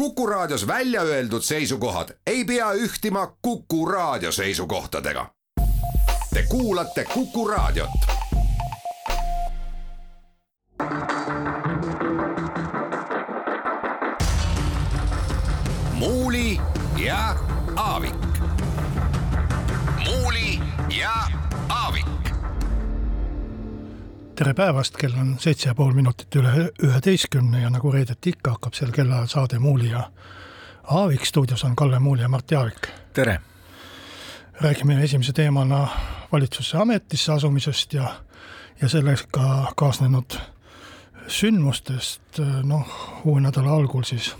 Kuku Raadios välja öeldud seisukohad ei pea ühtima Kuku Raadio seisukohtadega. Te kuulate Kuku Raadiot. muuli ja Aavik. muuli ja tere päevast, kell on seitse ja pool minutit üle üheteistkümne ja nagu reedeti ikka, hakkab sel kellaajal saade Muuli ja Aavik, stuudios on Kalle Muuli ja Mart Jaavik. tere! räägime esimese teemana valitsuse ametisse asumisest ja, ja sellega kaasnenud sündmustest, noh, uue nädala algul siis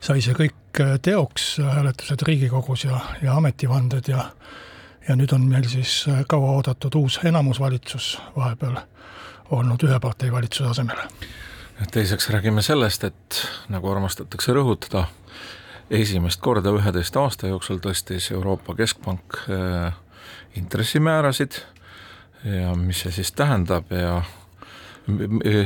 sai see kõik teoks, hääletused Riigikogus ja, ja ametivanded ja ja nüüd on meil siis kauaoodatud uus enamusvalitsus vahepeal olnud ühe partei valitsuse asemel. teiseks räägime sellest, et nagu armastatakse rõhutada, esimest korda üheteist aasta jooksul tõstis Euroopa Keskpank äh, intressimäärasid ja mis see siis tähendab ja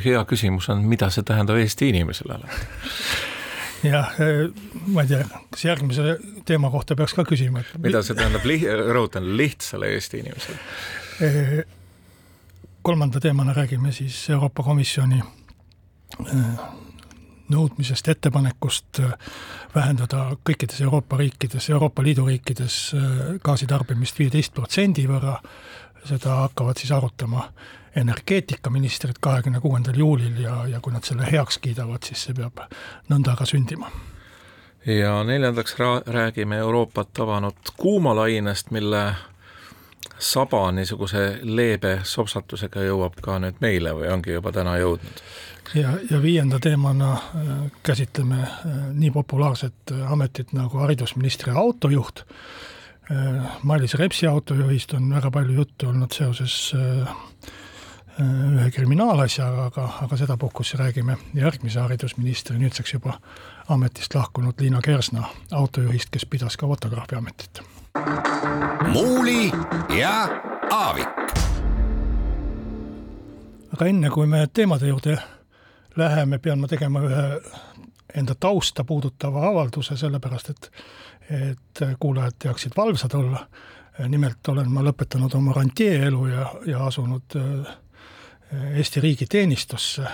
hea küsimus on, mida see tähendab Eesti inimesele jah, eh, ma ei tea, kas järgmise teema kohta peaks ka küsima, et mida see tähendab li-, rõhutan, lihtsale Eesti inimesele? Eh, kolmanda teemana räägime siis Euroopa Komisjoni eh, nõudmisest, ettepanekust vähendada kõikides Euroopa riikides, Euroopa Liidu riikides gaasitarbimist viieteist protsendi võrra, seda hakkavad siis arutama energeetikaministrid kahekümne kuuendal juulil ja, ja kui nad selle heaks kiidavad, siis see peab nõnda ka sündima. ja neljandaks räägime Euroopat tabanud kuumalainest, mille saba niisuguse leebe sopsatusega jõuab ka nüüd meile või ongi juba täna jõudnud. ja, ja viienda teemana äh, käsitleme äh, nii populaarset ametit nagu haridusministri autojuht, äh, Mailis Repsi autojuhist on väga palju juttu olnud seoses ühe kriminaalasjaga, aga, aga sedapuhkus räägime järgmise haridusministri, nüüdseks juba ametist lahkunud Liina Kersna autojuhist, kes pidas ka fotograafi ametit. muuli ja Aavik. aga enne, kui me teemade juurde läheme, pean ma tegema ühe enda tausta puudutava avalduse, sellepärast et et kuulajad teaksid valvsad olla. nimelt olen ma lõpetanud oma rantjeeelu ja, ja asunud äh, Eesti riigi teenistusse,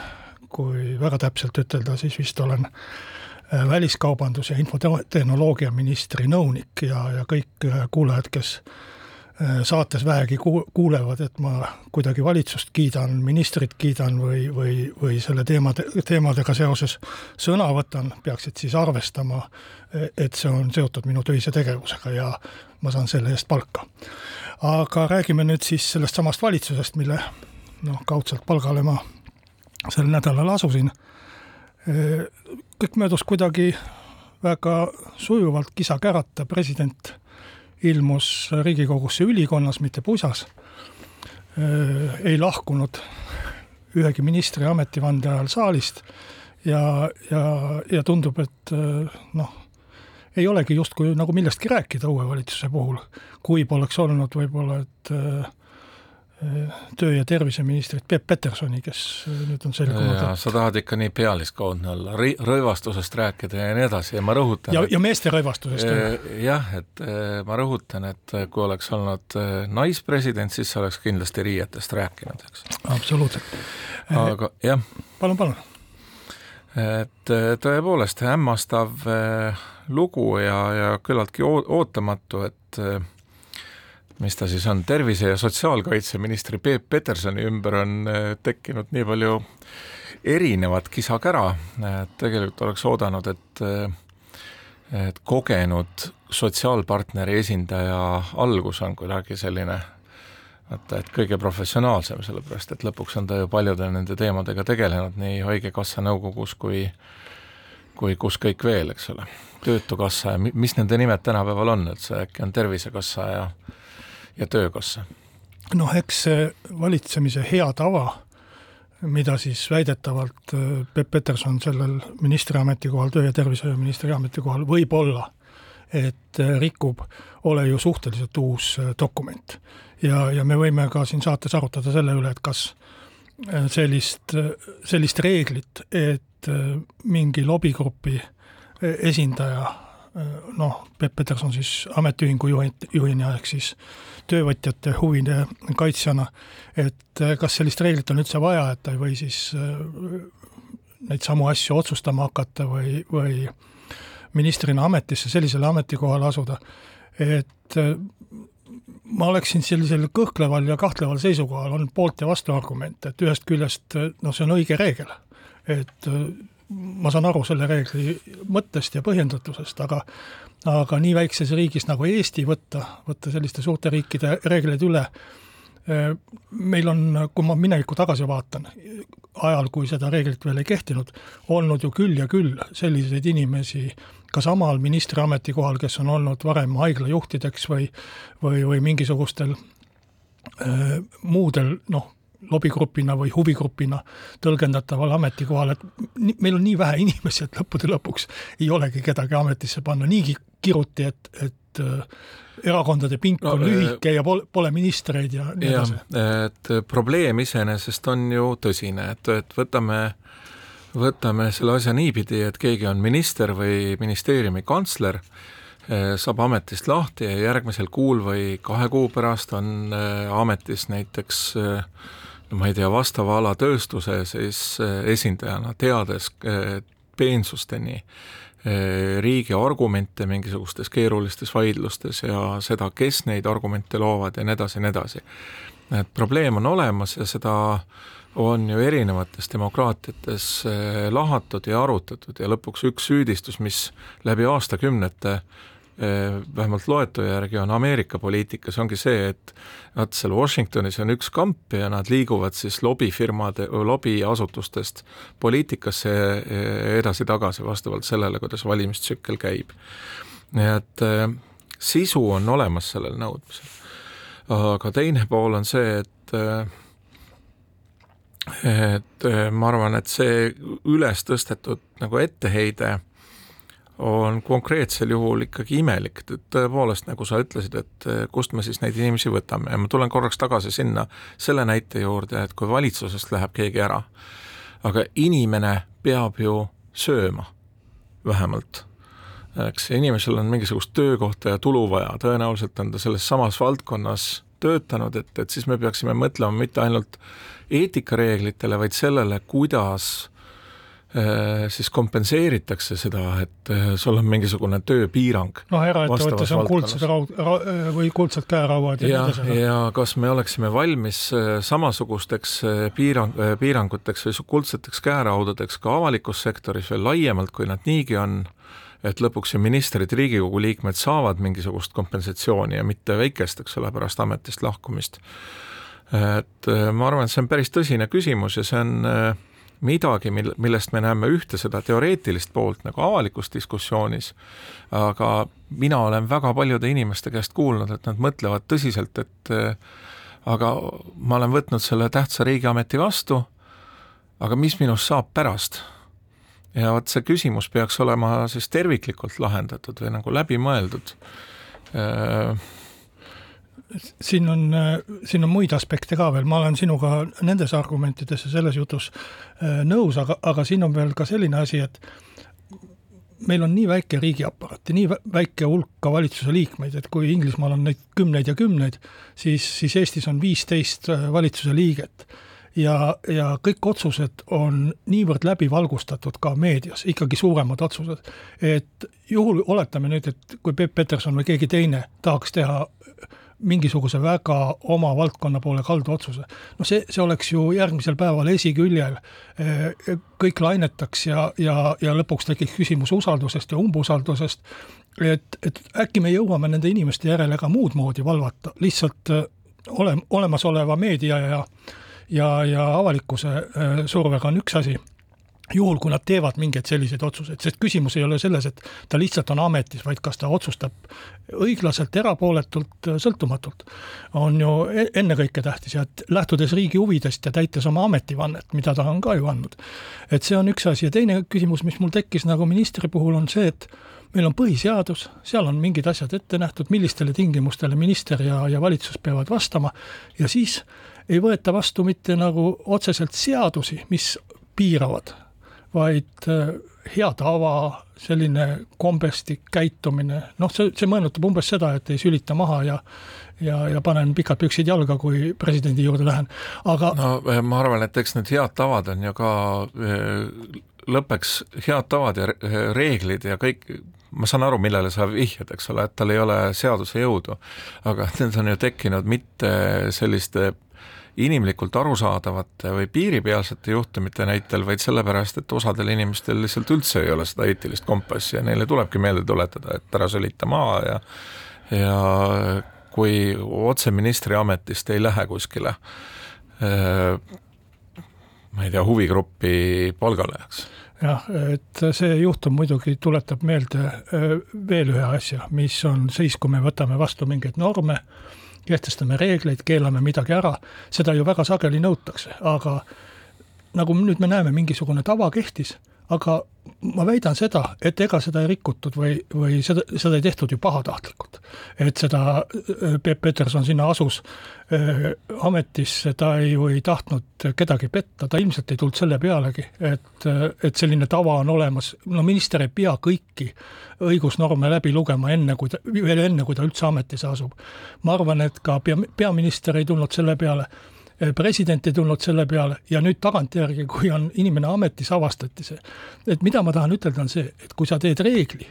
kui väga täpselt ütelda, siis vist olen äh, väliskaubandus- ja infotehnoloogia ministri nõunik ja, ja kõik äh, kuulajad, kes saates vähegi ku-, kuulevad, et ma kuidagi valitsust kiidan, ministrit kiidan või, või, või selle teemade, teemadega seoses sõna võtan, peaksid siis arvestama, et see on seotud minu töise tegevusega ja ma saan selle eest palka. aga räägime nüüd siis sellest samast valitsusest, mille noh, kaudselt palgale ma sel nädalal asusin. kõik möödus kuidagi väga sujuvalt kisa-kärata, president ilmus Riigikogusse ülikonnas, mitte pusas. ei lahkunud ühegi ministri ametivande ajal saalist ja, ja, ja tundub, et noh, ei olegi justkui nagu millestki rääkida uue valitsuse puhul, kui poleks olnud võib-olla, et äh, töö- ja terviseministrit Peep Petersoni, kes nüüd on selgunud. Sa tahad ikka nii pealiskaudne olla, rõivastusest rääkida ja nii edasi ja ma rõhutan. ja, ja meeste rõivastusest. jah, et ma rõhutan, et kui oleks olnud naispresident, siis sa oleks kindlasti riietest rääkinud, eks. absoluutselt. aga jah. palun, palun. et tõepoolest hämmastav lugu ja, ja küllaltki ootamatu, et mis ta siis on, tervise- ja sotsiaalkaitseministri Peep Petersoni ümber on äh, tekkinud nii palju erinevat kisa-kära, et tegelikult oleks oodanud, et äh, et kogenud sotsiaalpartneri esindaja algus on kuidagi selline vaata, et kõige professionaalsem, sellepärast et lõpuks on ta ju paljude nende teemadega tegelenud nii Haigekassa nõukogus kui kui kus kõik veel, eks ole. töötukassa ja mis nende nimed tänapäeval on üldse, äkki on Tervisekassa ja ja Töökassa? noh, eks see valitsemise hea tava, mida siis väidetavalt äh, Peep Peterson sellel ministri ametikohal, töö- ja tervishoiuministri ametikohal võib-olla, et äh, rikub, ole ju suhteliselt uus äh, dokument. ja, ja me võime ka siin saates arutada selle üle, et kas sellist, sellist reeglit, et mingi lobigrupi esindaja, noh, Peep Peterson siis ametiühingu juhid, juhina ehk siis töövõtjate huvide kaitsjana, et kas sellist reeglit on üldse vaja, et ta ei või siis neid samu asju otsustama hakata või, või ministrina ametisse, sellisele ametikohale asuda, et ma oleksin sellisel kõhkleval ja kahtleval seisukohal, on poolt- ja vastuargumente, et ühest küljest noh, see on õige reegel, et ma saan aru selle reegli mõttest ja põhjendatusest, aga aga nii väikses riigis nagu Eesti võtta, võtta selliste suurte riikide reegleid üle, meil on, kui ma minevikku tagasi vaatan, ajal, kui seda reeglit veel ei kehtinud, olnud ju küll ja küll selliseid inimesi, ka samal ministri ametikohal, kes on olnud varem haiglajuhtideks või, või, või mingisugustel äh, muudel noh, lobigrupina või huvigrupina tõlgendataval ametikohal, et meil on nii vähe inimesi, et lõppude lõpuks ei olegi kedagi ametisse panna, niigi kiruti, et, et äh, erakondade pink no, on no, lühike ja pole, pole ministreid ja nii edasi. et probleem iseenesest on ju tõsine, et, et võtame võtame selle asja niipidi, et keegi on minister või ministeeriumi kantsler, eh, saab ametist lahti ja järgmisel kuul või kahe kuu pärast on ametis näiteks eh, no ma ei tea, vastava ala tööstuse siis esindajana, teades peensusteni riigi argumente mingisugustes keerulistes vaidlustes ja seda, kes neid argumente loovad ja nii edasi ja nii edasi. et probleem on olemas ja seda on ju erinevates demokraatiates eh, lahatud ja arutatud ja lõpuks üks süüdistus, mis läbi aastakümnete eh, vähemalt loetu järgi on Ameerika poliitikas, ongi see, et vaat seal Washingtonis on üks kamp ja nad liiguvad siis lobifirmade, lobiasutustest poliitikasse eh, edasi-tagasi vastavalt sellele, kuidas valimistsükkel käib. nii et sisu on olemas sellel nõudmisel. aga teine pool on see, et et ma arvan, et see üles tõstetud nagu etteheide on konkreetsel juhul ikkagi imelik, et tõepoolest, nagu sa ütlesid, et äh, kust me siis neid inimesi võtame. Ja ma tulen korraks tagasi sinna selle näite juurde, et kui valitsusest läheb keegi ära, aga inimene peab ju sööma vähemalt. Eks inimesel on mingisugust töökohta ja tulu vaja, tõenäoliselt on ta selles samas valdkonnas töötanud, et, et siis me peaksime mõtlema mitte ainult eetikareeglitele, vaid sellele, kuidas siis kompenseeritakse seda, et äh, sul on mingisugune tööpiirang. noh, eraettevõttes on kuldsed raud- ra, või kuldsed käerauad ja nii edasi. ja kas me oleksime valmis äh, samasugusteks piirang, piiranguteks või kuldseteks käeraudadeks ka avalikus sektoris veel laiemalt, kui nad niigi on äh, et lõpuks ju ministrid, Riigikogu liikmed saavad mingisugust kompensatsiooni ja mitte väikest, eks ole, pärast ametist lahkumist. et äh, ma arvan, et see on päris tõsine küsimus ja see on äh, midagi, mil-, millest me näeme ühte seda teoreetilist poolt nagu avalikus diskussioonis, aga mina olen väga paljude inimeste käest kuulnud, et nad mõtlevad tõsiselt, et äh, aga ma olen võtnud selle tähtsa riigiameti vastu, aga mis minust saab pärast? Ja vot see küsimus peaks olema siis terviklikult lahendatud või nagu läbimõeldud äh, siin on, siin on muid aspekte ka veel, ma olen sinuga nendes argumentides ja selles jutus äh, nõus, aga, aga siin on veel ka selline asi, et meil on nii väike riigiaparaat ja nii väike hulk ka valitsuse liikmeid, et kui Inglismaal on neid kümneid ja kümneid, siis, siis Eestis on viisteist äh, valitsuse liiget. Ja, ja kõik otsused on niivõrd läbivalgustatud ka meedias, ikkagi suuremad otsused, et juhul oletame nüüd, et kui Peep Peterson või keegi teine tahaks teha mingisuguse väga oma valdkonna poole kaldu otsuse. no see, see oleks ju järgmisel päeval esiküljel, kõik lainetaks ja, ja, ja lõpuks tekiks küsimus usaldusest ja umbusaldusest, et, et äkki me jõuame nende inimeste järele ka muud moodi valvata, lihtsalt ole, olemasoleva meedia ja ja, ja avalikkuse äh, survega on üks asi juhul, kui nad teevad mingeid selliseid otsuseid, sest küsimus ei ole selles, et ta lihtsalt on ametis, vaid kas ta otsustab õiglaselt, erapooletult, sõltumatult, on ju e-, ennekõike tähtis ja et lähtudes riigi huvidest ja täites oma ametivannet, mida ta on ka ju andnud. et see on üks asi. Ja teine küsimus, mis mul tekkis nagu ministri puhul, on see, et meil on põhiseadus, seal on mingid asjad ette nähtud, millistele tingimustele minister ja, ja valitsus peavad vastama. Ja siis ei võeta vastu mitte nagu otseselt seadusi, mis piiravad, vaid äh, hea tava, selline kombestik, käitumine, noh, see, see meenutab umbes seda, et ei sülita maha ja ja, ja panen pikad püksid jalga, kui presidendi juurde lähen, aga no eh, ma arvan, et eks need head tavad on ju ka eh, lõppeks head tavad ja reeglid ja kõik, ma saan aru, millele sa vihjad, eks ole, et tal ei ole seaduse jõudu, aga need on ju tekkinud mitte selliste inimlikult arusaadavate või piiripealsete juhtumite näitel, vaid sellepärast, et osadel inimestel lihtsalt üldse ei ole seda eetilist kompassi ja neile tulebki meelde tuletada, et ära sülita maha ja ja kui otse ministri ametist ei lähe kuskile äh, ma ei tea, huvigruppi palgale, eks jah, et see juhtum muidugi tuletab meelde äh, veel ühe asja, mis on siis, kui me võtame vastu mingeid norme, kehtestame reegleid, keelame midagi ära, seda ju väga sageli nõutakse, aga nagu nüüd me näeme, mingisugune tava kehtis, aga ma väidan seda, et ega seda ei rikutud või, või seda, seda ei tehtud ju pahatahtlikult. et seda äh, Peep Peterson sinna asus äh, ametisse, ta ei, ju ei tahtnud kedagi petta, ta ilmselt ei tulnud selle pealegi, et, äh, et selline tava on olemas, no minister ei pea kõiki õigusnorme läbi lugema enne, kui ta, veel enne, kui ta üldse ametisse asub. ma arvan, et ka pea, peaminister ei tulnud selle peale president ei tulnud selle peale ja nüüd tagantjärgi, kui on inimene ametis, avastati see. et mida ma tahan ütelda, on see, et kui sa teed reegli,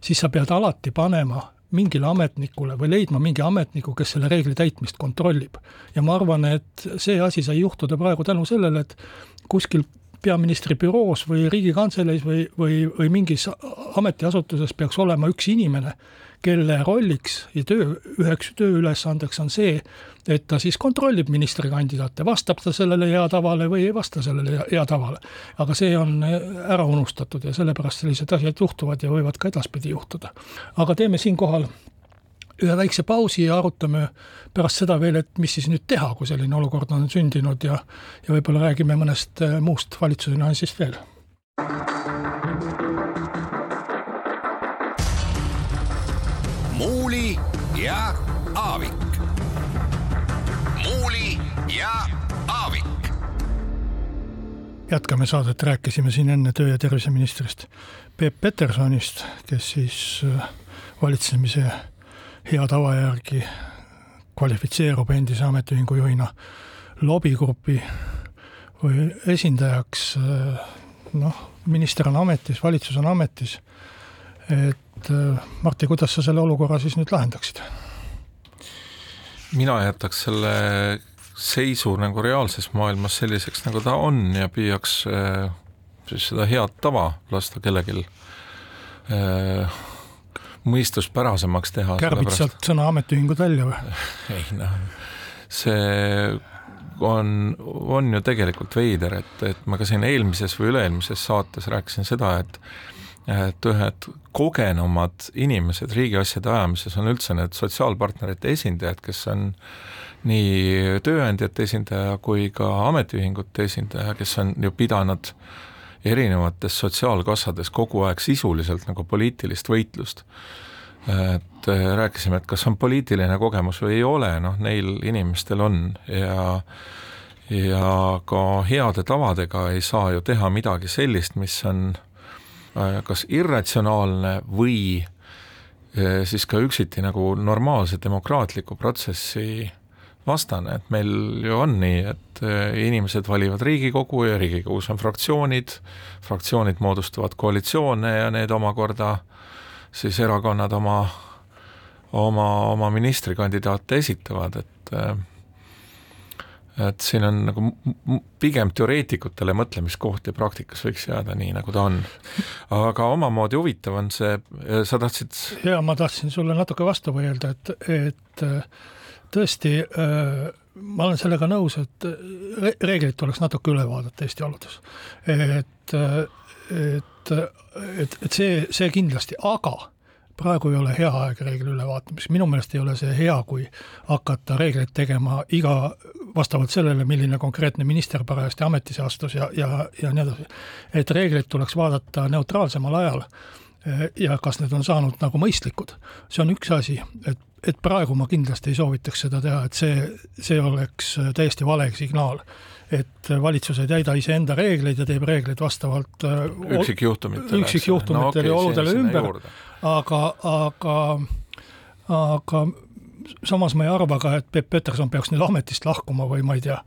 siis sa pead alati panema mingile ametnikule või leidma mingi ametniku, kes selle reegli täitmist kontrollib. ja ma arvan, et see asi sai juhtuda praegu tänu sellele, et kuskil peaministri büroos või Riigikantseleis või, või, või mingis ametiasutuses peaks olema üks inimene, kelle rolliks ja töö, üheks tööülesandeks on see, et ta siis kontrollib ministrikandidaate, vastab ta sellele hea tavale või ei vasta sellele hea tavale. aga see on ära unustatud ja sellepärast sellised asjad juhtuvad ja võivad ka edaspidi juhtuda. aga teeme siinkohal ühe väikse pausi ja arutame pärast seda veel, et mis siis nüüd teha, kui selline olukord on sündinud ja ja võib-olla räägime mõnest muust valitsuse nüansist veel jätkame saadet, rääkisime siin enne töö- ja terviseministrist Peep Petersonist, kes siis äh, valitsemise hea tava järgi kvalifitseerub endise ametiühingu juhina lobigrupi või esindajaks. Äh, noh, minister on ametis, valitsus on ametis et äh, Martti, kuidas sa selle olukorra siis nüüd lahendaksid? mina jätaks selle seisu nagu reaalses maailmas selliseks, nagu ta on ja püüaks äh, siis seda head tava lasta kellelgi äh, mõistuspärasemaks teha. kärbid sealt sõna ametiühingud välja või? ei noh, see on, on ju tegelikult veider, et, et ma ka siin eelmises või üle-eelmises saates rääkisin seda, et et ühed kogenumad inimesed riigiasjade ajamises on üldse need sotsiaalpartnerite esindajad, kes on nii tööandjate esindaja kui ka ametiühingute esindaja, kes on ju pidanud erinevates sotsiaalkassades kogu aeg sisuliselt nagu poliitilist võitlust. et äh, rääkisime, et kas on poliitiline kogemus või ei ole, noh neil inimestel on ja ja ka heade tavadega ei saa ju teha midagi sellist, mis on Äh, kas irratsionaalne või äh, siis ka üksiti nagu normaalse demokraatliku protsessi vastane, et meil ju on nii, et äh, inimesed valivad Riigikogu ja Riigikogus on fraktsioonid, fraktsioonid moodustavad koalitsioone ja need omakorda siis erakonnad oma, oma, oma ministrikandidaate esitavad, et et siin on nagu pigem teoreetikutele mõtlemiskoht ja praktikas võiks jääda nii, nagu ta on. aga omamoodi huvitav on see, sa tahtsid? jaa, ma tahtsin sulle natuke vastu vaielda, et, et tõesti äh, ma olen sellega nõus, et reeglid tuleks natuke üle vaadata Eesti oludes. et, et, et, et see, see kindlasti, aga praegu ei ole hea aeg reegli ülevaatamiseks, minu meelest ei ole see hea, kui hakata reegleid tegema iga, vastavalt sellele, milline konkreetne minister parajasti ametisse astus ja, ja, ja nii edasi. et reegleid tuleks vaadata neutraalsemal ajal ja kas need on saanud nagu mõistlikud. see on üks asi, et, et praegu ma kindlasti ei soovitaks seda teha, et see, see oleks täiesti vale signaal et valitsus ei täida iseenda reegleid ja teeb reegleid vastavalt üksikjuhtumitele, üksikjuhtumitele no, okay, ja oludele ümber, aga, aga, aga samas ma ei arva ka, et Peep Peterson peaks nüüd ametist lahkuma või ma ei tea,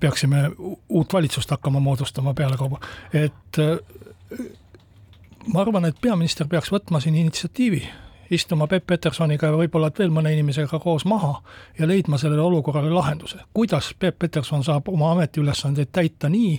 peaksime uut valitsust hakkama moodustama pealekauba, et ma arvan, et peaminister peaks võtma siin initsiatiivi, istuma Peep Petersoniga ja võib-olla veel mõne inimesega koos maha ja leidma sellele olukorrale lahenduse. kuidas Peep Peterson saab oma ametiülesandeid täita nii,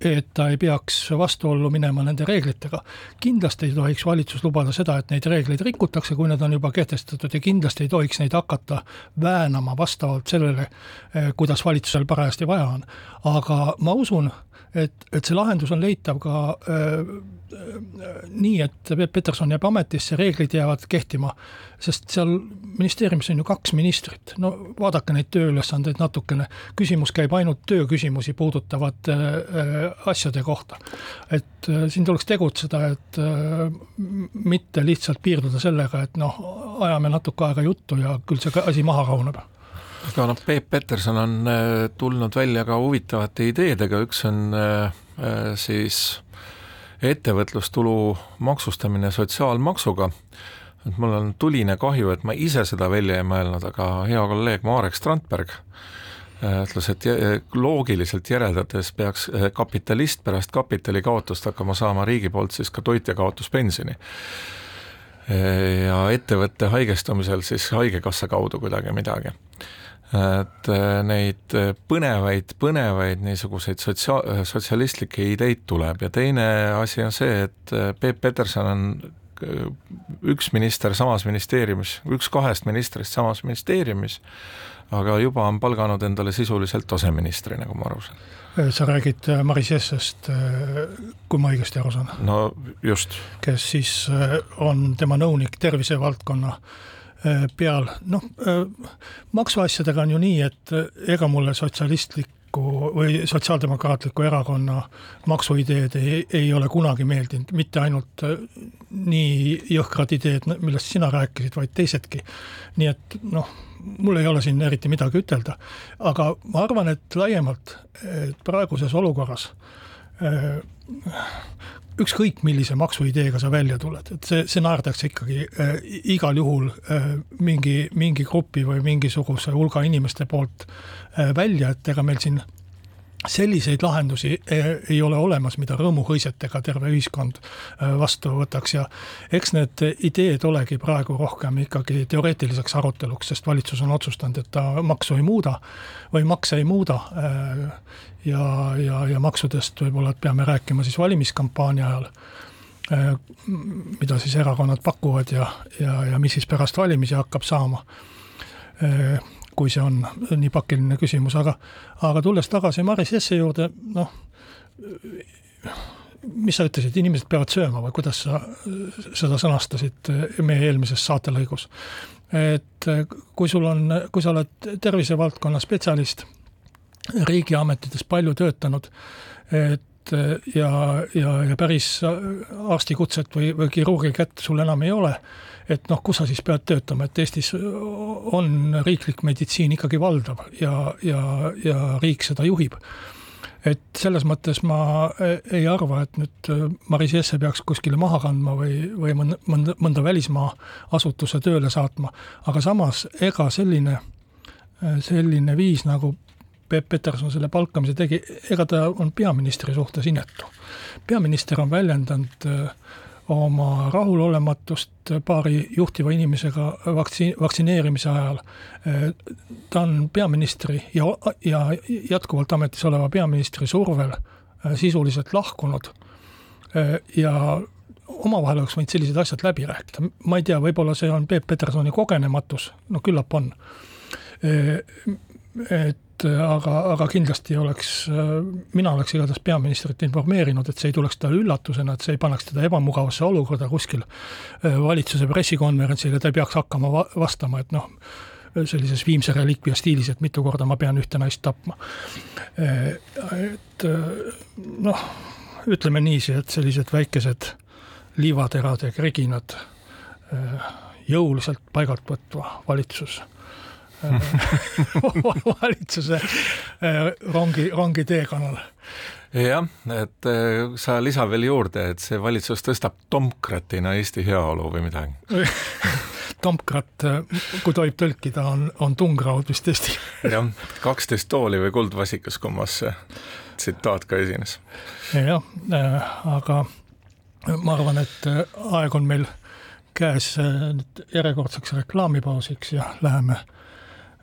et ta ei peaks vastuollu minema nende reeglitega. kindlasti ei tohiks valitsus lubada seda, et neid reegleid rikutakse, kui need on juba kehtestatud ja kindlasti ei tohiks neid hakata väänama vastavalt sellele, eh, kuidas valitsusel parajasti vaja on. aga ma usun, et, et see lahendus on leitav ka äh, nii, et Peep Peterson jääb ametisse, reeglid jäävad kehtima, sest seal ministeeriumis on ju kaks ministrit, no vaadake neid tööülesandeid natukene, küsimus käib ainult tööküsimusi puudutavate äh, asjade kohta. et äh, siin tuleks tegutseda, et äh, mitte lihtsalt piirduda sellega, et noh, ajame natuke aega juttu ja küll see asi maha rahuneb aga noh, Peep Peterson on äh, tulnud välja ka huvitavate ideedega, üks on äh, äh, siis ettevõtlustulu maksustamine sotsiaalmaksuga, et mul on tuline kahju, et ma ise seda välja ei mõelnud, aga hea kolleeg Marek Strandberg ütles, et loogiliselt järeldades peaks kapitalist pärast kapitali kaotust hakkama saama riigi poolt siis ka toitjakaotuspensioni. Ja ettevõtte haigestumisel siis Haigekassa kaudu kuidagi midagi et äh, neid äh, põnevaid, põnevaid niisuguseid sotsia-, sotsialistlikke ideid tuleb ja teine asi on see, et äh, Peep Peterson on üks minister samas ministeeriumis, üks kahest ministrist samas ministeeriumis, aga juba on palganud endale sisuliselt aseministri, nagu ma aru saan. sa räägid Maris Jessest, kui ma õigesti aru saan? no just. kes siis on tema nõunik tervisevaldkonna äh, Äh, peal, noh, äh, maksuasjadega on ju nii, et äh, ega mulle sotsialistliku või Sotsiaaldemokraatliku Erakonna maksuideed ei, ei ole kunagi meeldinud, mitte ainult nii jõhkrad ideed, millest sina rääkisid, vaid teisedki. nii et noh, mul ei ole siin eriti midagi ütelda, aga ma arvan, et laiemalt et praeguses olukorras ükskõik millise maksuideega sa välja tuled, et see, see naerdakse ikkagi äh, igal juhul äh, mingi, mingi grupi või mingisuguse hulga inimeste poolt äh, välja, et ega meil siin selliseid lahendusi äh, ei ole olemas, mida rõõmuhõisetega terve ühiskond äh, vastu võtaks. Ja eks need ideed olegi praegu rohkem ikkagi teoreetiliseks aruteluks, sest valitsus on otsustanud, et ta maksu ei muuda või makse ei muuda äh, ja, ja, ja maksudest võib-olla peame rääkima siis valimiskampaania ajal, mida siis erakonnad pakuvad ja, ja, ja mis siis pärast valimisi hakkab saama, kui see on nii pakiline küsimus, aga aga tulles tagasi Maris Jesse juurde, noh, mis sa ütlesid, inimesed peavad sööma või kuidas sa seda sõnastasid meie eelmises saatelõigus? et kui sul on, kui sa oled tervisevaldkonna spetsialist riigiametites palju töötanud, et ja, ja, ja päris arstikutset või, või kirurgi kätt sul enam ei ole, et noh, kus sa siis pead töötama, et Eestis on riiklik meditsiin ikkagi valdav ja, ja, ja riik seda juhib et selles mõttes ma ei arva, et nüüd Maris Jesse peaks kuskile maha kandma või, või mõnda, mõnda, mõnda välismaa asutuse tööle saatma, aga samas ega selline, selline viis, nagu Peep Peterson selle palkamise tegi, ega ta on peaministri suhtes inetu. peaminister on väljendanud äh, oma rahulolematust paari juhtiva inimesega vaktsi-, vaktsineerimise ajal. Äh, ta on peaministri ja, ja jätkuvalt ametis oleva peaministri survel äh, sisuliselt lahkunud ja omavahel oleks võinud sellised asjad läbi rääkida, ma ei tea, võib-olla see on Peep Petersoni kogenematus, no küllap on. et et aga, aga kindlasti oleks, mina oleks igatahes peaministrit informeerinud, et see ei tuleks talle üllatusena, et see ei paneks teda ebamugavasse olukorda kuskil äh, valitsuse pressikonverentsil ja ta ei peaks hakkama va vastama, et noh, sellises viimse reliikvia stiilis, et mitu korda ma pean ühte naist tapma. Äh, et äh, noh, ütleme niiviisi, et sellised väikesed liivaterad ja kriginad jõuliselt paigalt võtva valitsus valitsuse rongi, rongi teekonnal jah, et sa lisa veel juurde, et see valitsus tõstab tomkratina Eesti heaolu või midagi tomkrat, kui tohib tõlkida, on, on tungraud vist Eesti. jah, kaksteist tooli või kuldvasikas, kummas see tsitaat ka esines. jah, aga ma arvan, et aeg on meil käes nüüd järjekordseks reklaamipausiks ja läheme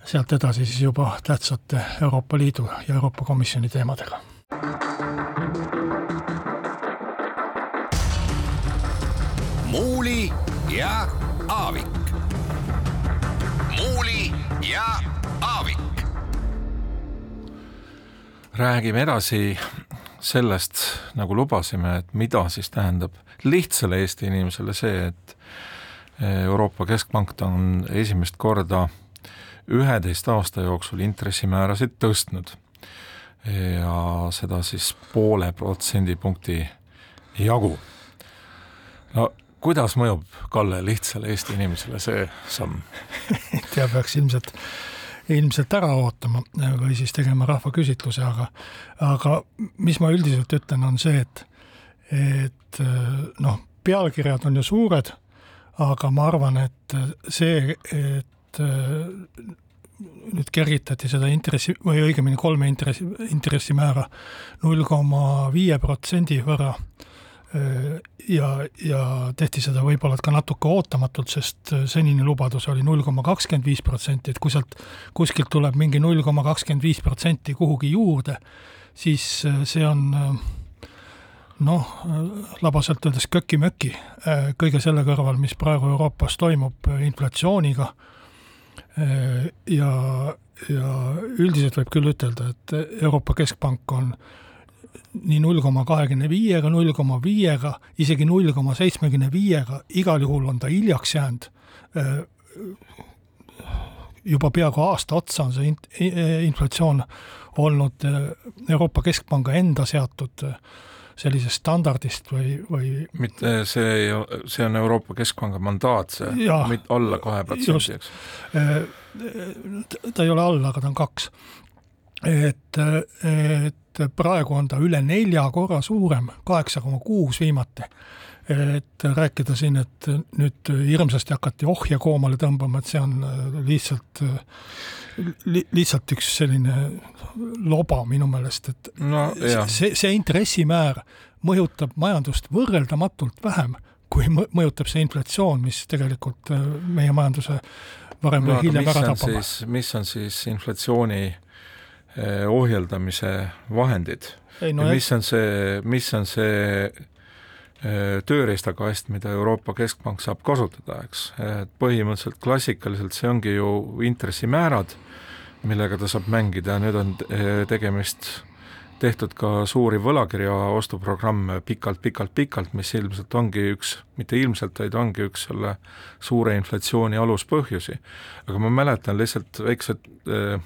sealt edasi siis juba tähtsate Euroopa Liidu ja Euroopa Komisjoni teemadega. muuli ja Aavik. muuli ja Aavik. räägime edasi sellest, nagu lubasime, et mida siis tähendab lihtsale Eesti inimesele see, et Euroopa Keskpank on esimest korda üheteist aasta jooksul intressimäärasid tõstnud ja seda siis poole protsendipunkti jagu. no kuidas mõjub, Kalle, lihtsale Eesti inimesele see samm tea, peaks ilmselt, ilmselt ära ootama või siis tegema rahvaküsitluse, aga aga mis ma üldiselt ütlen, on see, et et noh, pealkirjad on ju suured, aga ma arvan, et see, et nüüd kergitati seda intressi või õigemini kolme intressi, intressimäära null koma viie protsendi võrra ja, ja tehti seda võib-olla ka natuke ootamatult, sest senine lubadus oli null koma kakskümmend viis protsenti, et kui sealt kuskilt tuleb mingi null koma kakskümmend viis protsenti kuhugi juurde, siis see on noh, labaselt öeldes köki-möki kõige selle kõrval, mis praegu Euroopas toimub inflatsiooniga ja, ja üldiselt võib küll ütelda, et Euroopa Keskpank on nii null koma kahekümne viiega, null koma viiega, isegi null koma seitsmekümne viiega, igal juhul on ta hiljaks jäänud. juba peaaegu aasta otsa on see inflatsioon olnud Euroopa Keskpanga enda seatud äh, sellisest standardist või, või mitte see ei, see on Euroopa Keskpanga mandaat, see, mitte alla kahe protsendi, eks? Äh, ta ei ole all, aga ta on kaks. et, et praegu on ta üle nelja korra suurem, kaheksa koma kuus viimati et rääkida siin, et nüüd hirmsasti hakati ohje koomale tõmbama, et see on lihtsalt li,, lihtsalt üks selline loba minu meelest, et no, see, see intressimäär mõjutab majandust võrreldamatult vähem, kui mõjutab see inflatsioon, mis tegelikult äh, meie majanduse varem no, või hiljem ära tapab. mis on siis inflatsiooni äh, ohjeldamise vahendid? No, mis on see, mis on see äh, tööriistakast, mida Euroopa Keskpank saab kasutada, eks, et põhimõtteliselt klassikaliselt see ongi ju intressimäärad millega ta saab mängida, nüüd on eh, tegemist tehtud ka suuri võlakirja ostuprogramme pikalt-pikalt-pikalt, mis ilmselt ongi üks, mitte ilmselt, vaid ongi üks selle suure inflatsiooni aluspõhjusi. aga ma mäletan lihtsalt väikse äh,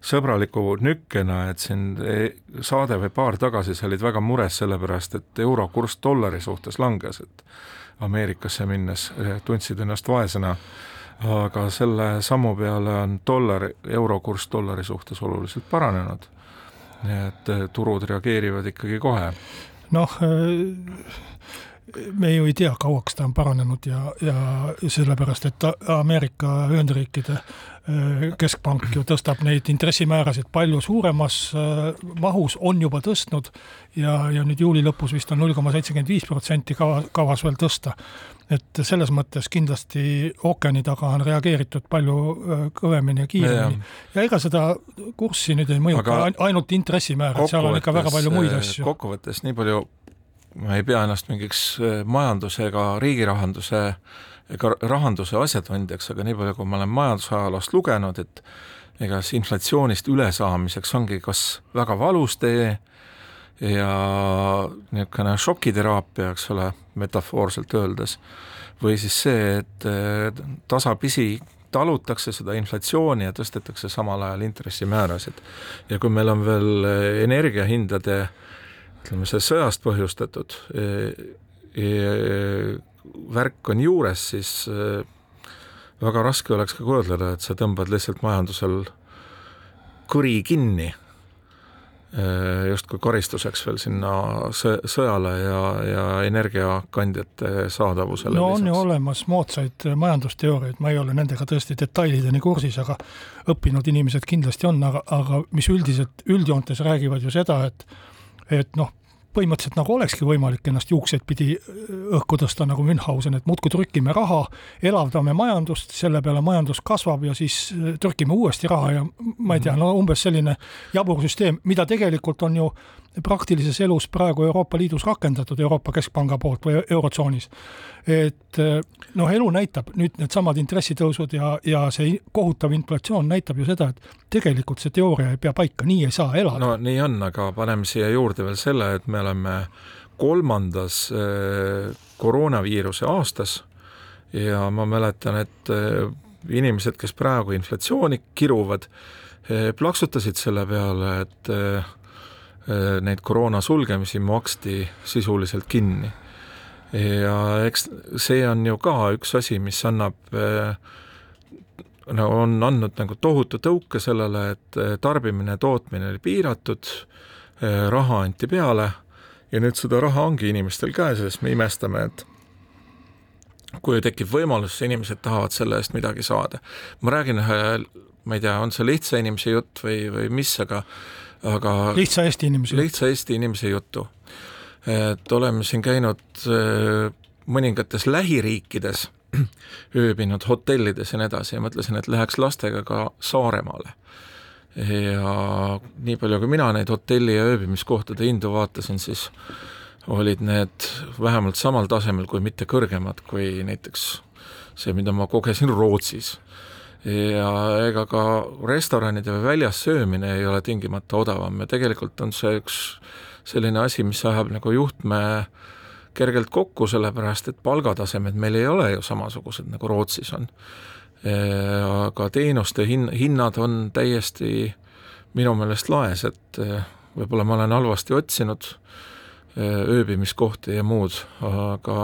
sõbraliku nükkena, et siin eh, saade või paar tagasi sa olid väga mures selle pärast, et euro kurss dollari suhtes langes, et Ameerikasse minnes tundsid ennast vaesena aga selle sammu peale on dollar, euro kurss dollari suhtes oluliselt paranenud. nii et eh, turud reageerivad ikkagi kohe. noh, eh, me ju ei tea, kauaks ta on paranenud ja, ja sellepärast, et Ameerika Ühendriikide Äh, keskpank ju tõstab neid intressimäärasid palju suuremas äh, mahus, on juba tõstnud ja, ja nüüd juuli lõpus vist on null koma seitsekümmend viis protsenti kava, kavas veel tõsta. et selles mõttes kindlasti ookeani taga on reageeritud palju äh, kõvemini ja kiiremini. ja ega seda kurssi nüüd ei mõjuta ainult intressimäärad, seal on ikka väga palju muid asju. kokkuvõttes nii palju, ma ei pea ennast mingiks majanduse ega riigirahanduse äh, ega rahanduse asjatundjaks, aga nii palju, kui ma olen majandusajaloost lugenud, et ega siis inflatsioonist ülesaamiseks ongi kas väga valus tee ja niisugune šokiteraapia, eks ole, metafoorselt öeldes, või siis see, et tasapisi talutakse seda inflatsiooni ja tõstetakse samal ajal intressimäärasid. ja kui meil on veel energiahindade ütleme, see sõjast põhjustatud värk on juures, siis väga raske oleks ka kujutleda, et sa tõmbad lihtsalt majandusel kõri kinni Äh, justkui karistuseks veel sinna sõjale ja, ja energiakandjate saadavusele. no on lisaks. ju olemas moodsaid majandusteooriaid, ma ei ole nendega tõesti detailideni kursis, aga õppinud inimesed kindlasti on, aga, aga mis üldiselt, üldjoontes räägivad ju seda, et et noh, põhimõtteliselt nagu olekski võimalik ennast juukseid pidi äh, õhku tõsta nagu Münchhausen, et muudkui trükime raha, elavdame majandust, selle peale majandus kasvab ja siis äh, trükime uuesti raha ja ma ei tea, no umbes selline jabur süsteem, mida tegelikult on ju praktilises elus praegu Euroopa Liidus rakendatud Euroopa Keskpanga poolt või Eurotsoonis. et noh, elu näitab, nüüd needsamad intressitõusud ja, ja see kohutav inflatsioon näitab ju seda, et tegelikult see teooria ei pea paika, nii ei saa elada. no nii on, aga paneme siia juurde veel selle, et me oleme kolmandas äh, koroonaviiruse aastas ja ma mäletan, et äh, inimesed, kes praegu inflatsiooni kiruvad, plaksutasid selle peale, et neid koroona sulgemisi maksti sisuliselt kinni. ja eks see on ju ka üks asi, mis annab no on andnud nagu tohutu tõuke sellele, et äh, tarbimine tootmine oli piiratud, äh, raha anti peale ja nüüd seda raha ongi inimestel käes ja siis me imestame, et kui tekib võimalus, inimesed tahavad selle eest midagi saada. ma räägin ühe, ma ei tea, on see lihtsa inimese jutt või, või mis, aga aga lihtsa Eesti inimese lihtsa Eesti inimese juttu. et oleme siin käinud äh, mõningates lähiriikides, ööbinud hotellides ja nii edasi ja mõtlesin, et läheks lastega ka Saaremaale. ja nii palju, kui mina neid hotelli ja ööbimiskohtade hindu vaatasin, siis olid need vähemalt samal tasemel, kui mitte kõrgemad, kui näiteks see, mida ma kogesin Rootsis ja ega ka restoranide või väljas söömine ei ole tingimata odavam ja tegelikult on see üks selline asi, mis ajab nagu juhtme kergelt kokku, sellepärast et palgatasemed meil ei ole ju samasugused, nagu Rootsis on. aga teenuste hin-, hinnad on täiesti minu meelest laes, et võib-olla ma olen halvasti otsinud ööbimiskohti ja muud, aga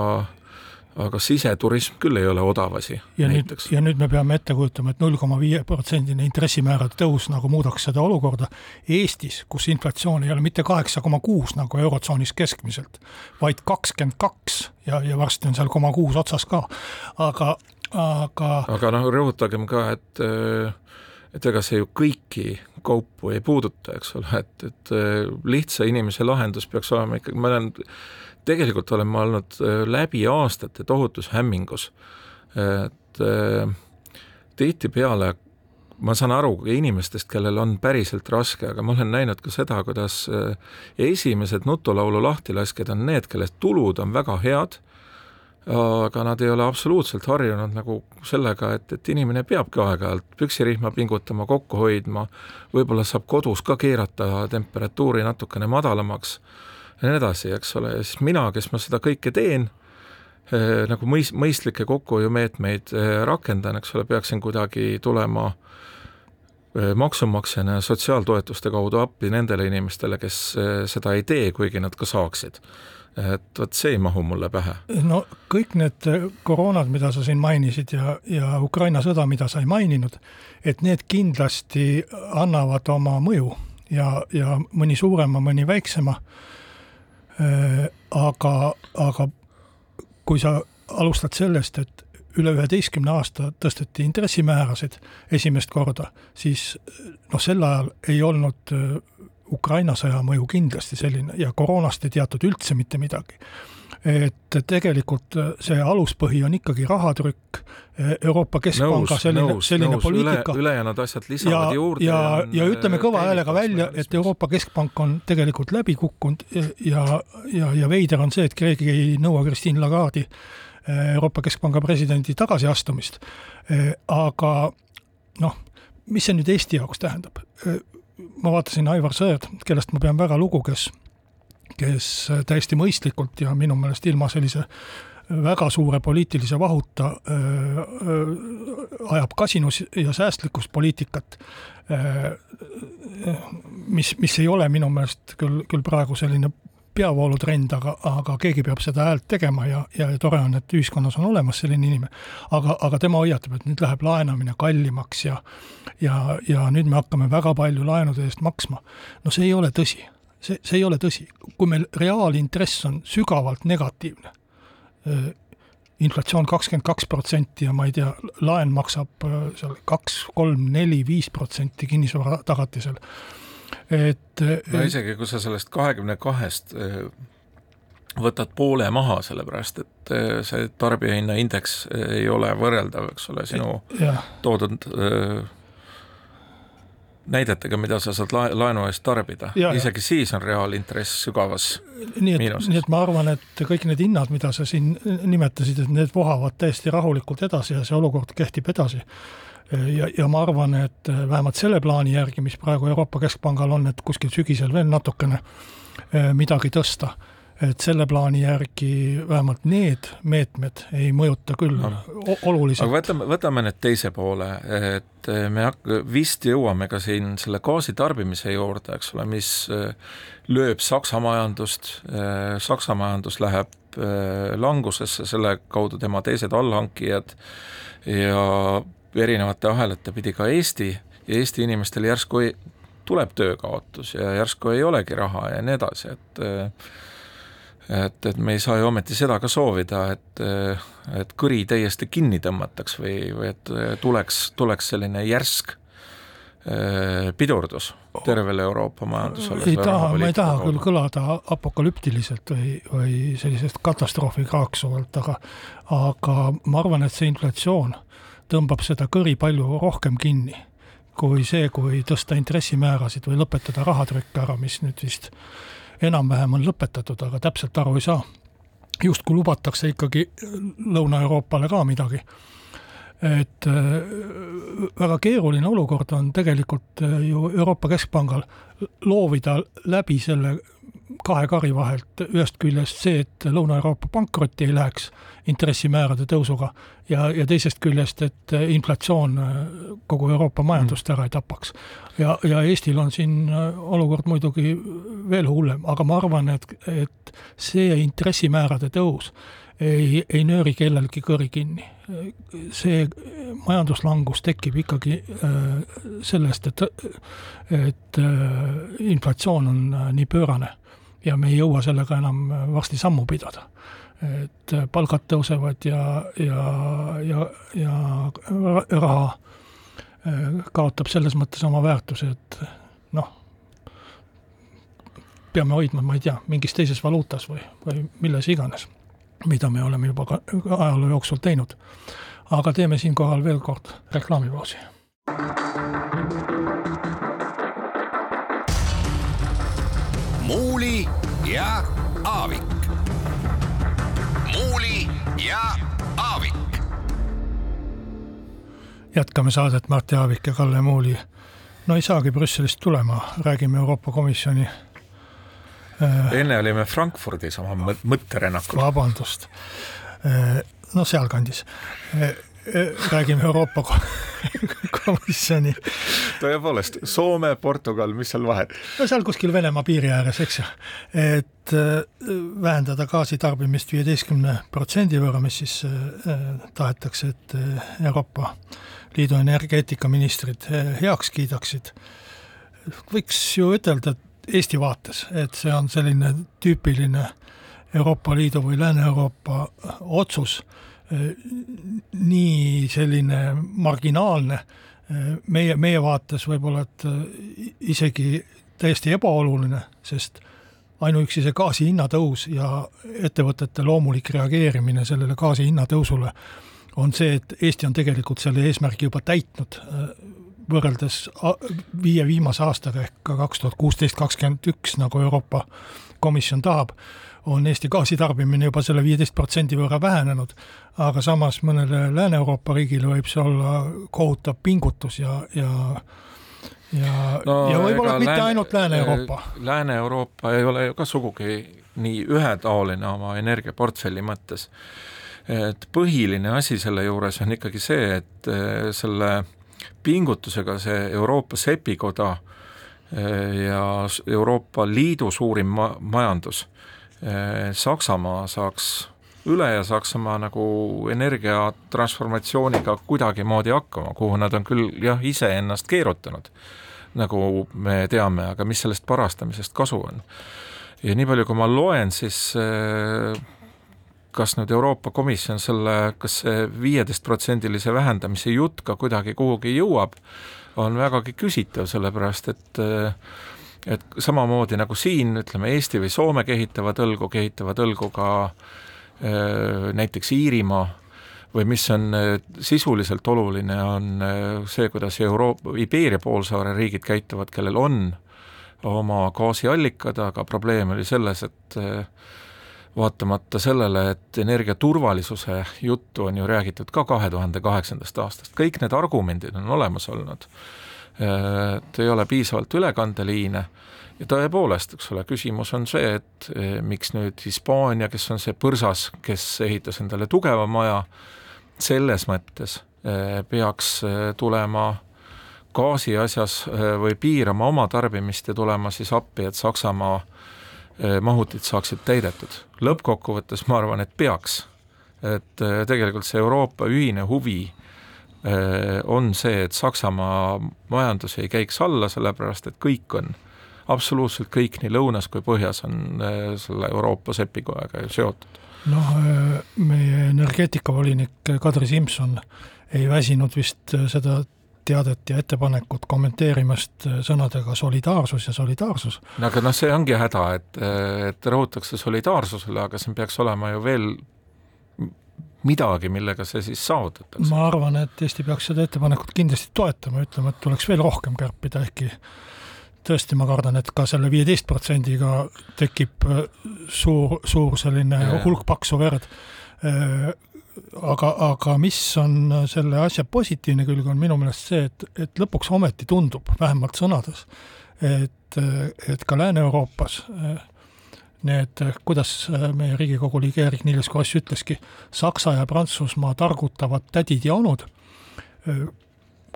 aga siseturism küll ei ole odav asi. ja näiteks. nüüd, ja nüüd me peame ette kujutama, et null koma viie protsendine intressimäärade tõus nagu muudaks seda olukorda Eestis, kus inflatsioon ei ole mitte kaheksa koma kuus nagu Eurotsoonis keskmiselt, vaid kakskümmend kaks ja, ja varsti on seal koma kuus otsas ka, aga, aga aga noh, rõhutagem ka, et et ega see ju kõiki kaupu ei puuduta, eks ole, et, et lihtsa inimese lahendus peaks olema ikkagi, ma olen tegelikult olen ma olnud äh, läbi aastate tohutus hämmingus, et äh, tihtipeale ma saan aru inimestest, kellel on päriselt raske, aga ma olen näinud ka seda, kuidas äh, esimesed nutulaulu lahtilaskjad on need, kelle tulud on väga head, aga nad ei ole absoluutselt harjunud nagu sellega, et, et inimene peabki aeg-ajalt püksirihma pingutama, kokku hoidma, võib-olla saab kodus ka keerata temperatuuri natukene madalamaks ja nii edasi, eks ole, ja siis mina, kes ma seda kõike teen eh,, nagu mõis-, mõistlikke kokkuhoiumeetmeid eh, rakendan, eks ole, peaksin kuidagi tulema eh, maksumaksjana ja sotsiaaltoetuste kaudu appi nendele inimestele, kes seda ei tee, kuigi nad ka saaksid et vot see ei mahu mulle pähe. no kõik need koroonad, mida sa siin mainisid ja, ja Ukraina sõda, mida sa ei maininud, et need kindlasti annavad oma mõju ja, ja mõni suurema, mõni väiksema aga, aga kui sa alustad sellest, et üle üheteistkümne aasta tõsteti intressimäärasid esimest korda, siis noh, sel ajal ei olnud äh, Ukraina sõja mõju kindlasti selline ja koroonast ei teatud üldse mitte midagi et tegelikult see aluspõhi on ikkagi rahatrükk, Euroopa Keskpanga selline, selline nõus, poliitika üle,. ülejäänud asjad lisavad ja, juurde. ja, ja, ja ütleme kõva häälega välja, et Euroopa Keskpank on tegelikult läbi kukkunud ja, ja, ja veider on see, et keegi ei nõua Christine Lagarde'i, Euroopa Keskpanga presidendi tagasiastumist. aga noh, mis see nüüd Eesti jaoks tähendab? ma vaatasin Aivar Sõerd, kellest ma pean väga lugu, kes kes täiesti mõistlikult ja minu meelest ilma sellise väga suure poliitilise vahuta äh, äh, ajab kasinus- ja säästlikkuspoliitikat äh,, mis, mis ei ole minu meelest küll, küll praegu selline peavoolutrend, aga, aga keegi peab seda häält tegema ja, ja tore on, et ühiskonnas on olemas selline inimene. aga, aga tema hoiatab, et nüüd läheb laenamine kallimaks ja ja, ja nüüd me hakkame väga palju laenude eest maksma. no see ei ole tõsi. See, see ei ole tõsi. kui meil reaalintress on sügavalt negatiivne, inflatsioon kakskümmend kaks protsenti ja ma ei tea, laen maksab seal kaks, kolm, neli, viis protsenti kinnisvara tagatisel et no isegi, kui sa sellest kahekümne kahest võtad poole maha, sellepärast et see tarbijahinnaindeks ei ole võrreldav, eks ole, sinu ja. toodud näidetega, mida sa saad laenu eest tarbida, isegi siis on reaalintress sügavas nii et, nii et ma arvan, et kõik need hinnad, mida sa siin nimetasid, et need vohavad täiesti rahulikult edasi ja see olukord kehtib edasi. Ja, ja ma arvan, et äh, vähemalt selle plaani järgi, mis praegu Euroopa Keskpangal on, et kuskil sügisel veel natukene äh, midagi tõsta, et selle plaani järgi vähemalt need meetmed ei mõjuta küll no. oluliselt. aga võtame, võtame nüüd teise poole, et äh, me vist jõuame ka siin selle gaasitarbimise juurde, eks ole, mis lööb Saksa majandust, Saksa majandus läheb langusesse, selle kaudu tema teised allhankijad ja erinevate ahelate pidi ka Eesti ja Eesti inimestel järsku ei, tuleb töökaotus ja järsku ei olegi raha ja nii edasi, et et, et me ei saa ju ometi seda ka soovida, et, et kõri täiesti kinni tõmmataks või, või et tuleks, tuleks selline järsk eh, pidurdus tervele Euroopa majandusele. ei taha, ma ei taha küll kõlada apokalüptiliselt või, või sellisest katastroofi kraaksuvalt, aga aga ma arvan, et see inflatsioon tõmbab seda kõri palju rohkem kinni kui see, kui tõsta intressimäärasid või lõpetada rahatrükk ära, mis nüüd vist enam-vähem on lõpetatud, aga täpselt aru ei saa. justkui lubatakse ikkagi Lõuna-Euroopale ka midagi. et äh, väga keeruline olukord on tegelikult äh, ju Euroopa Keskpangal loovida läbi selle kahe kari vahelt, ühest küljest see, et Lõuna-Euroopa pankrotti ei läheks intressimäärade tõusuga ja, ja teisest küljest, et inflatsioon kogu Euroopa majandust ära ei tapaks. ja, ja Eestil on siin olukord muidugi veel hullem, aga ma arvan, et, et see intressimäärade tõus ei, ei nööri kellelgi kõri kinni. see majanduslangus tekib ikkagi äh, sellest, et, et äh, inflatsioon on äh, nii pöörane ja me ei jõua sellega enam varsti sammu pidada. et palgad tõusevad ja, ja, ja, ja raha kaotab selles mõttes oma väärtuse, et noh, peame hoidma, ma ei tea, mingis teises valuutas või, või milles iganes mida me oleme juba ka ajaloo jooksul teinud. aga teeme siinkohal veel kord reklaamipausi. Muuli ja Aavik. muuli ja Aavik. jätkame saadet Mart Jaavik ja Kalle Muuli. no ei saagi Brüsselist tulema, räägime Euroopa Komisjoni Äh, enne olime Frankfurdis oma mõtterännakul. vabandust, äh, no sealkandis äh, räägime Euroopa Komisjoni. tõepoolest, Soome, Portugal, mis seal vahet? no seal kuskil Venemaa piiri ääres, eks ju. et vähendada gaasitarbimist viieteistkümne protsendi võrra, mis siis tahetakse, et Euroopa Liidu energeetikaministrid heaks kiidaksid. võiks ju ütelda, et Eesti vaates, et see on selline tüüpiline Euroopa Liidu või Lääne-Euroopa otsus, nii selline marginaalne, meie, meie vaates võib-olla, et isegi täiesti ebaoluline, sest ainuüksi see gaasi hinnatõus ja ettevõtete loomulik reageerimine sellele gaasi hinnatõusule on see, et Eesti on tegelikult selle eesmärgi juba täitnud võrreldes viie viimase aastaga ehk ka kaks tuhat kuusteist, kakskümmend üks, nagu Euroopa Komisjon tahab, on Eesti gaasitarbimine juba selle viieteist protsendi võrra vähenenud, aga samas mõnele Lääne-Euroopa riigile võib see olla kohutav pingutus ja, ja ja no,, ja võib-olla mitte Lääne, ainult Lääne-Euroopa. Lääne-Euroopa ei ole ju ka sugugi nii ühetaoline oma energiaportfelli mõttes. et põhiline asi selle juures on ikkagi see, et selle pingutusega see Euroopa sepikoda ja Euroopa Liidu suurim ma-, majandus, Saksamaa saaks üle ja Saksamaa nagu energiatransformatsiooniga kuidagimoodi hakkama, kuhu nad on küll jah, iseennast keerutanud, nagu me teame, aga mis sellest parastamisest kasu on. ja nii palju, kui ma loen, siis kas nüüd Euroopa Komisjon selle, kas see viieteistprotsendilise vähendamise jutt ka kuidagi kuhugi jõuab, on vägagi küsitav, sellepärast et et samamoodi nagu siin, ütleme Eesti või Soome kehitavad õlgu, kehitavad õlgu ka näiteks Iirimaa või mis on sisuliselt oluline, on see, kuidas Euroopa, Iberia poolsaare riigid käituvad, kellel on oma gaasiallikad, aga probleem oli selles, et vaatamata sellele, et energiaturvalisuse juttu on ju räägitud ka kahe tuhande kaheksandast aastast, kõik need argumendid on olemas olnud. Et ei ole piisavalt ülekandeliine ja tõepoolest, eks ole, küsimus on see, et eh, miks nüüd Hispaania, kes on see põrsas, kes ehitas endale tugeva maja, selles mõttes eh, peaks eh, tulema gaasi asjas või piirama oma tarbimist ja tulema siis appi, et Saksamaa mahutid saaksid täidetud. lõppkokkuvõttes ma arvan, et peaks. et tegelikult see Euroopa ühine huvi on see, et Saksamaa majandus ei käiks alla, sellepärast et kõik on, absoluutselt kõik nii lõunas kui põhjas on selle Euroopa sepikojaga seotud. noh, meie energeetikavolinik Kadri Simson ei väsinud vist seda teadet ja ettepanekut kommenteerimast äh, sõnadega solidaarsus ja solidaarsus. no aga noh, see ongi häda, et, et rõhutakse solidaarsusele, aga siin peaks olema ju veel midagi, millega see siis saavutatakse. ma arvan, et Eesti peaks seda ettepanekut kindlasti toetama, ütlema, et tuleks veel rohkem kärpida, ehkki tõesti, ma kardan, et ka selle viieteist protsendiga tekib äh, suur, suur selline ja, hulk paksu verd. Äh, aga, aga mis on selle asja positiivne külg, on minu meelest see, et, et lõpuks ometi tundub, vähemalt sõnades, et, et ka Lääne-Euroopas need, kuidas meie Riigikogu liige Eerik-Niiles Kross ütleski, Saksa ja Prantsusmaa targutavad tädid ja onud,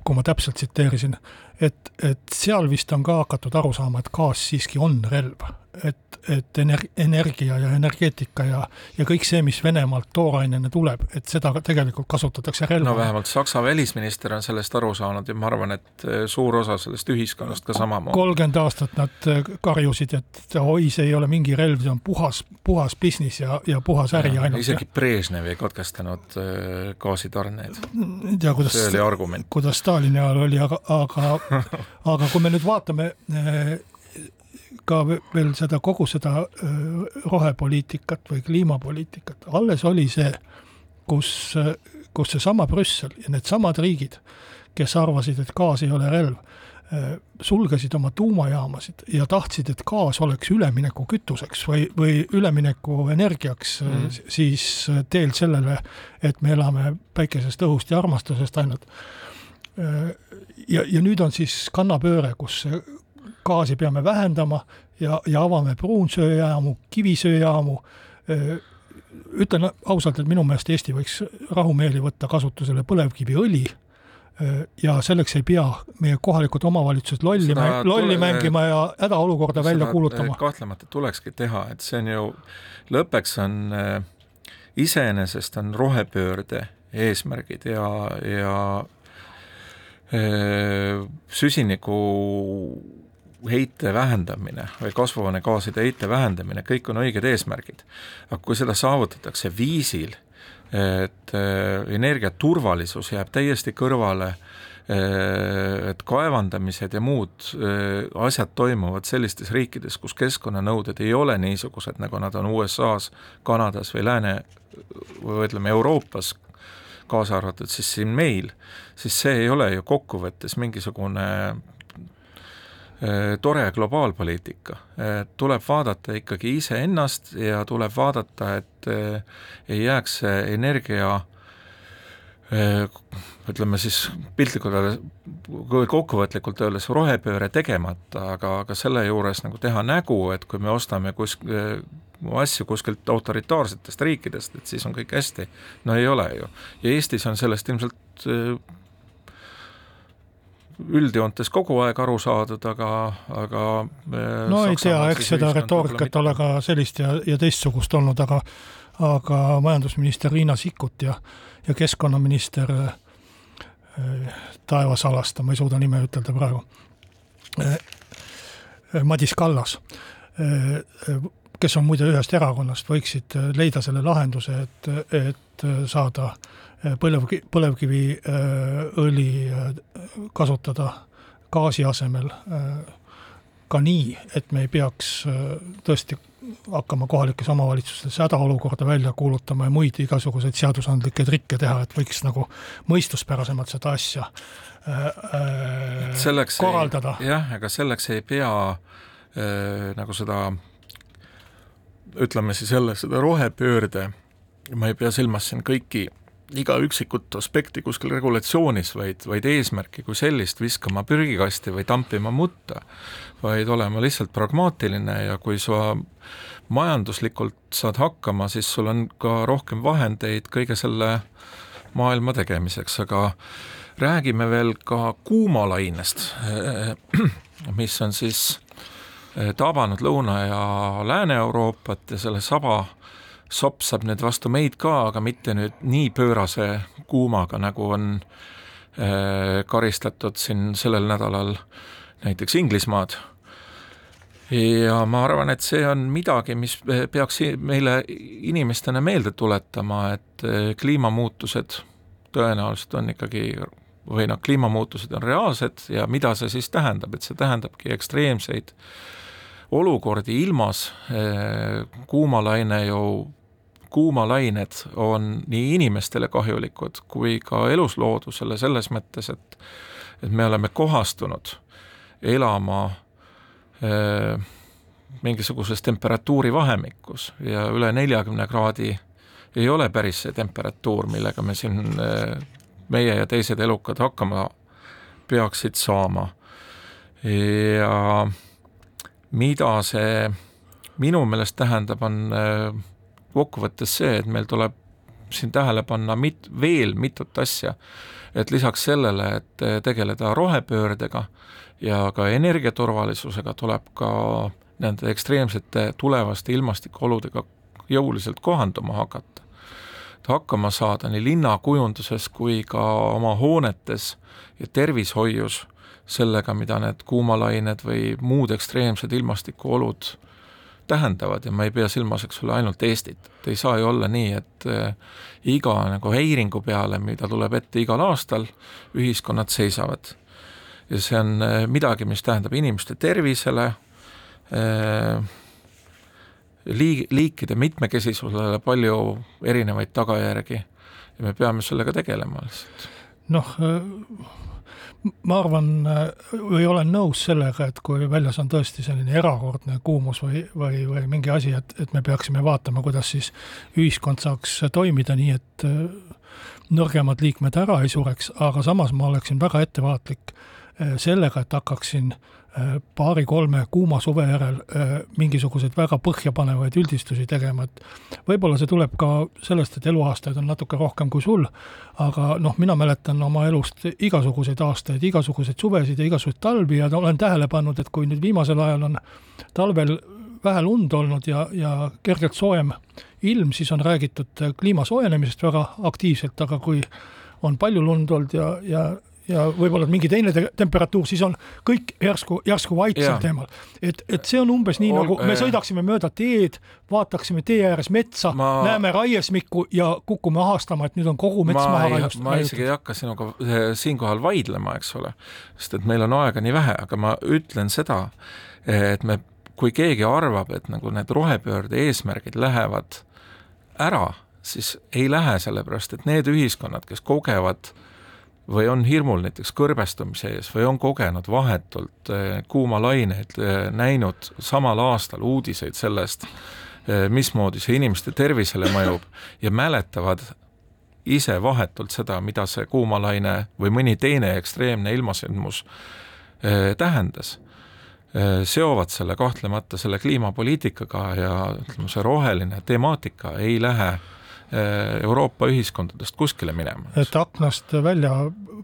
kui ma täpselt tsiteerisin, et, et seal vist on ka hakatud aru saama, et gaas siiski on relv, et et ener-, energia ja energeetika ja, ja kõik see, mis Venemaalt toorainena tuleb, et seda tegelikult kasutatakse relvana. no vähemalt Saksa välisminister on sellest aru saanud ja ma arvan, et äh, suur osa sellest ühiskonnast ka samamoodi. kolmkümmend aastat nad äh, karjusid, et oi, see ei ole mingi relv, see on puhas, puhas business ja, ja puhas äri ja, ainult. isegi Brežnev ei katkestanud äh, gaasitarneid. ei tea, kuidas kuidas Stalini ajal oli, aga, aga aga kui me nüüd vaatame ka veel seda, kogu seda rohepoliitikat või kliimapoliitikat, alles oli see, kus, kus seesama Brüssel ja needsamad riigid, kes arvasid, et gaas ei ole relv, sulgesid oma tuumajaamasid ja tahtsid, et gaas oleks üleminekukütuseks või, või üleminekuenergiaks mm. siis teel sellele, et me elame päikesest, õhust ja armastusest ainult. Ja, ja nüüd on siis kannapööre, kus gaasi peame vähendama ja, ja avame pruunsööjaamu, kivisööjaamu, ütlen ausalt, et minu meelest Eesti võiks rahumeeli võtta kasutusele põlevkiviõli ja selleks ei pea meie kohalikud omavalitsused lolli, lolli mängima ja hädaolukorda välja kuulutama. kahtlemata tulekski teha, et see on ju, lõppeks on iseenesest on rohepöörde eesmärgid ja, ja süsiniku heite vähendamine või kasvuhoonegaaside heite vähendamine, kõik on õiged eesmärgid. aga kui seda saavutatakse viisil, et äh, energiaturvalisus jääb täiesti kõrvale, äh, et kaevandamised ja muud äh, asjad toimuvad sellistes riikides, kus keskkonnanõuded ei ole niisugused, nagu nad on USA-s, Kanadas või Lääne või ütleme, Euroopas, kaasa arvatud siis siin meil, siis see ei ole ju kokkuvõttes mingisugune Äh, tore globaalpoliitika, tuleb vaadata ikkagi iseennast ja tuleb vaadata, et äh, ei jääks see energia äh, ütleme siis piltlikult öeldes, kokkuvõtlikult öeldes rohepööre tegemata, aga, aga selle juures nagu teha nägu, et kui me ostame kusk-, asju kuskilt autoritaarsetest riikidest, et siis on kõik hästi. no ei ole ju. ja Eestis on sellest ilmselt üldjoontes kogu aeg aru saadud, aga, aga no ei tea, eks seda retoorikat ole ka sellist ja, ja teistsugust olnud, aga aga majandusminister Riina Sikkut ja, ja keskkonnaminister äh, taevas alasta, ma ei suuda nime ütelda praegu äh,, Madis Kallas äh,, kes on muide ühest erakonnast, võiksid leida selle lahenduse, et, et saada äh, põlevkivi, põlevkiviõli äh, kasutada gaasi asemel äh, ka nii, et me ei peaks äh, tõesti hakkama kohalikes omavalitsustes hädaolukorda välja kuulutama ja muid igasuguseid seadusandlikke trikke teha, et võiks nagu mõistuspärasemalt seda asja äh, selleks korraldada. jah, aga selleks ei pea äh, nagu seda ütleme siis jälle seda rohepöörde, ma ei pea silmas siin kõiki iga üksikut aspekti kuskil regulatsioonis, vaid, vaid eesmärki kui sellist viskama prügikasti või tampima mutta, vaid olema lihtsalt pragmaatiline ja kui sa majanduslikult saad hakkama, siis sul on ka rohkem vahendeid kõige selle maailma tegemiseks, aga räägime veel ka kuumalainest, mis on siis tabanud Lõuna- ja Lääne-Euroopat ja selle saba sopsab nüüd vastu meid ka, aga mitte nüüd nii pöörase kuumaga, nagu on äh, karistatud siin sellel nädalal näiteks Inglismaad. ja ma arvan, et see on midagi, mis peaks meile inimestena meelde tuletama, et äh, kliimamuutused tõenäoliselt on ikkagi või noh, kliimamuutused on reaalsed ja mida see siis tähendab, et see tähendabki ekstreemseid olukordi ilmas, äh, kuumalaine ju kuumalained on nii inimestele kahjulikud kui ka elusloodusele selles mõttes, et et me oleme kohastunud elama äh, mingisuguses temperatuuri vahemikus ja üle neljakümne kraadi ei ole päris see temperatuur, millega me siin äh,, meie ja teised elukad hakkama peaksid saama. ja mida see minu meelest tähendab, on äh, kokkuvõttes see, et meil tuleb siin tähele panna mit-, veel mitut asja, et lisaks sellele, et tegeleda rohepöördega ja ka energiaturvalisusega, tuleb ka nende ekstreemsete tulevaste ilmastikuoludega jõuliselt kohanduma hakata. et hakkama saada nii linnakujunduses kui ka oma hoonetes ja tervishoius sellega, mida need kuumalained või muud ekstreemsed ilmastikuolud tähendavad ja ma ei pea silmas, eks ole, ainult Eestit. et ei saa ju olla nii, et äh, iga nagu häiringu peale, mida tuleb ette igal aastal, ühiskonnad seisavad. ja see on äh, midagi, mis tähendab inimeste tervisele äh,, liig-, liikide mitmekesisusele palju erinevaid tagajärgi ja me peame sellega tegelema lihtsalt. noh, ma arvan või olen nõus sellega, et kui väljas on tõesti selline erakordne kuumus või, või, või mingi asi, et, et me peaksime vaatama, kuidas siis ühiskond saaks toimida nii, et äh, nõrgemad liikmed ära ei sureks, aga samas ma oleksin väga ettevaatlik äh, sellega, et hakkaksin äh, paari-kolme kuuma suve järel äh, mingisuguseid väga põhjapanevaid üldistusi tegema, et võib-olla see tuleb ka sellest, et eluaastaid on natuke rohkem kui sul, aga noh, mina mäletan oma elust igasuguseid aastaid, igasuguseid suvesid ja igasuguseid talvi ja olen tähele pannud, et kui nüüd viimasel ajal on talvel vähe lund olnud ja, ja kergelt soojem ilm, siis on räägitud kliima soojenemisest väga aktiivselt, aga kui on palju lund olnud ja, ja ja võib-olla mingi teine te temperatuur, siis on kõik järsku, järsku vait sel teemal. et, et see on umbes nii, nagu me sõidaksime mööda teed, vaataksime tee ääres metsa ma..., näeme raiesmikku ja kukume ahastama, et nüüd on kogu mets maha raiustatud. ma isegi ei hakka sinuga eh, siinkohal vaidlema, eks ole, sest et meil on aega nii vähe, aga ma ütlen seda, et me, kui keegi arvab, et nagu need rohepöörde eesmärgid lähevad ära, siis ei lähe, sellepärast et need ühiskonnad, kes kogevad äh, või on hirmul näiteks kõrbestumise ees või on kogenud vahetult eh, kuumalaineid, eh, näinud samal aastal uudiseid sellest, eh, mismoodi see inimeste tervisele mõjub ja mäletavad ise vahetult seda, mida see kuumalaine või mõni teine ekstreemne ilmasündmus tähendas, seovad selle kahtlemata selle kliimapoliitikaga ja ütleme, see roheline temaatika ei lähe Euroopa ühiskondadest kuskile minema. et aknast välja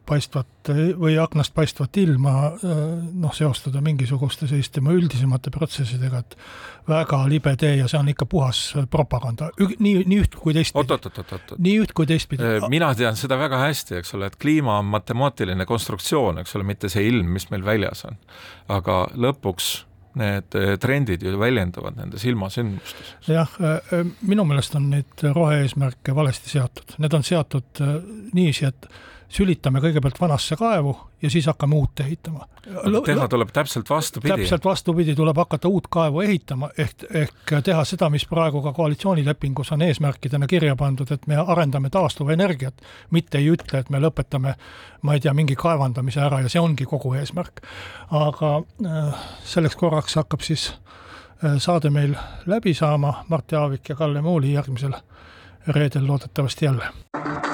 paistvat või aknast paistvat ilma noh, seostada mingisuguste selliste üldisemate protsessidega, et väga libe tee ja see on ikka puhas propaganda, nii, nii üht kui teistpidi. nii üht kui teistpidi. mina tean seda väga hästi, eks ole, et kliima on matemaatiline konstruktsioon, eks ole, mitte see ilm, mis meil väljas on. aga lõpuks need trendid ju väljenduvad nendes ilmasündmustes. jah, minu meelest on neid rohe-eesmärke valesti seatud, need on seatud niiviisi, et sülitame kõigepealt vanasse kaevu ja siis hakkame uut ehitama. teha tuleb täpselt vastupidi. täpselt vastupidi, tuleb hakata uut kaevu ehitama, ehk, ehk teha seda, mis praegu ka koalitsioonilepingus on eesmärkidena kirja pandud, et me arendame taastuvenergiat, mitte ei ütle, et me lõpetame, ma ei tea, mingi kaevandamise ära ja see ongi kogu eesmärk. aga äh, selleks korraks hakkab siis äh, saade meil läbi saama, Mart Jaavik ja Kalle Muuli järgmisel reedel loodetavasti jälle.